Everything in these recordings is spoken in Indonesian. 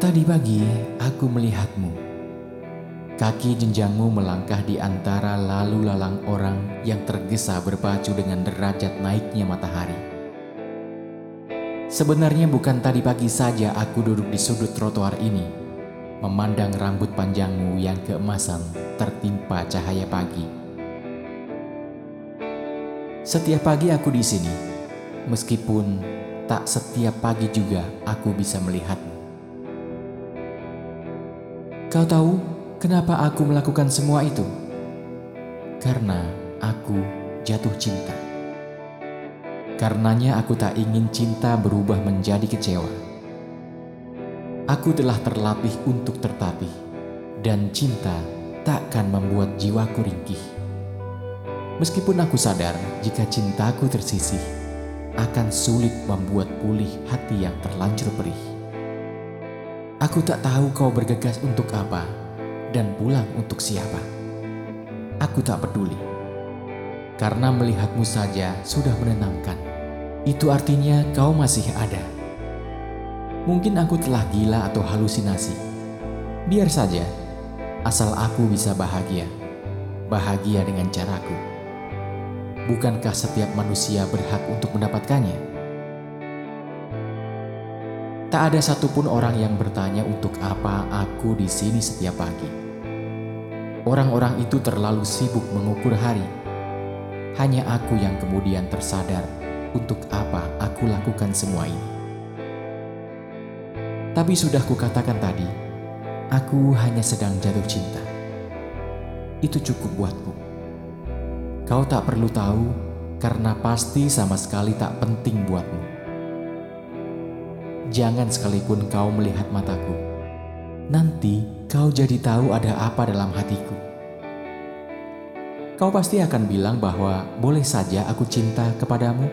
Tadi pagi aku melihatmu. Kaki jenjangmu melangkah di antara lalu lalang orang yang tergesa berpacu dengan derajat naiknya matahari. Sebenarnya bukan tadi pagi saja aku duduk di sudut trotoar ini, memandang rambut panjangmu yang keemasan tertimpa cahaya pagi. Setiap pagi aku di sini, meskipun tak setiap pagi juga aku bisa melihatmu. Kau tahu kenapa aku melakukan semua itu? Karena aku jatuh cinta. Karenanya aku tak ingin cinta berubah menjadi kecewa. Aku telah terlatih untuk tertatih, dan cinta takkan membuat jiwaku ringkih. Meskipun aku sadar jika cintaku tersisih, akan sulit membuat pulih hati yang terlanjur perih. Aku tak tahu kau bergegas untuk apa dan pulang untuk siapa. Aku tak peduli. Karena melihatmu saja sudah menenangkan. Itu artinya kau masih ada. Mungkin aku telah gila atau halusinasi. Biar saja, asal aku bisa bahagia. Bahagia dengan caraku. Bukankah setiap manusia berhak untuk mendapatkannya? Tak ada satupun orang yang bertanya untuk apa aku di sini setiap pagi. Orang-orang itu terlalu sibuk mengukur hari. Hanya aku yang kemudian tersadar untuk apa aku lakukan semua ini. Tapi sudah kukatakan tadi, aku hanya sedang jatuh cinta. Itu cukup buatku. Kau tak perlu tahu karena pasti sama sekali tak penting buatmu jangan sekalipun kau melihat mataku. Nanti kau jadi tahu ada apa dalam hatiku. Kau pasti akan bilang bahwa boleh saja aku cinta kepadamu.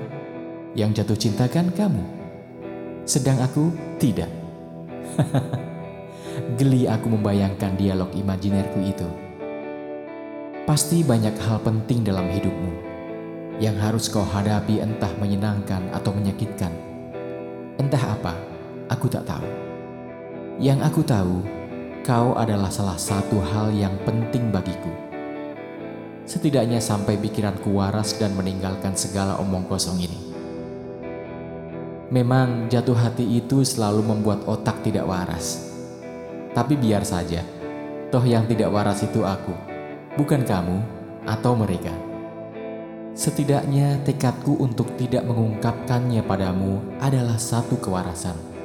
Yang jatuh cinta kan kamu. Sedang aku tidak. Geli aku membayangkan dialog imajinerku itu. Pasti banyak hal penting dalam hidupmu yang harus kau hadapi entah menyenangkan atau menyakitkan. Entah apa, aku tak tahu. Yang aku tahu, kau adalah salah satu hal yang penting bagiku. Setidaknya sampai pikiranku waras dan meninggalkan segala omong kosong ini. Memang jatuh hati itu selalu membuat otak tidak waras. Tapi biar saja, toh yang tidak waras itu aku, bukan kamu atau mereka. Setidaknya tekadku untuk tidak mengungkapkannya padamu adalah satu kewarasan.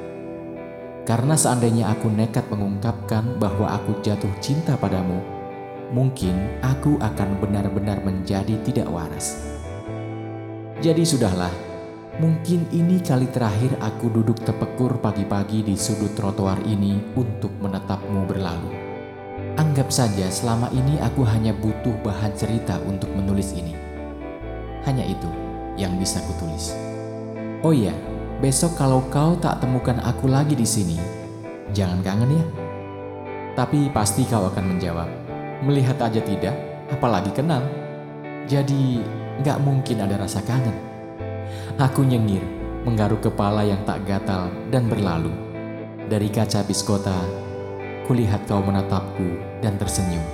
Karena seandainya aku nekat mengungkapkan bahwa aku jatuh cinta padamu, mungkin aku akan benar-benar menjadi tidak waras. Jadi sudahlah, mungkin ini kali terakhir aku duduk tepekur pagi-pagi di sudut trotoar ini untuk menetapmu berlalu. Anggap saja selama ini aku hanya butuh bahan cerita untuk menulis ini. Hanya itu yang bisa kutulis. Oh iya, Besok kalau kau tak temukan aku lagi di sini, jangan kangen ya. Tapi pasti kau akan menjawab, melihat aja tidak, apalagi kenal. Jadi gak mungkin ada rasa kangen. Aku nyengir, menggaruk kepala yang tak gatal dan berlalu. Dari kaca bis kota, kulihat kau menatapku dan tersenyum.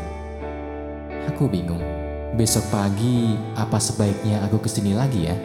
Aku bingung, besok pagi apa sebaiknya aku ke sini lagi ya?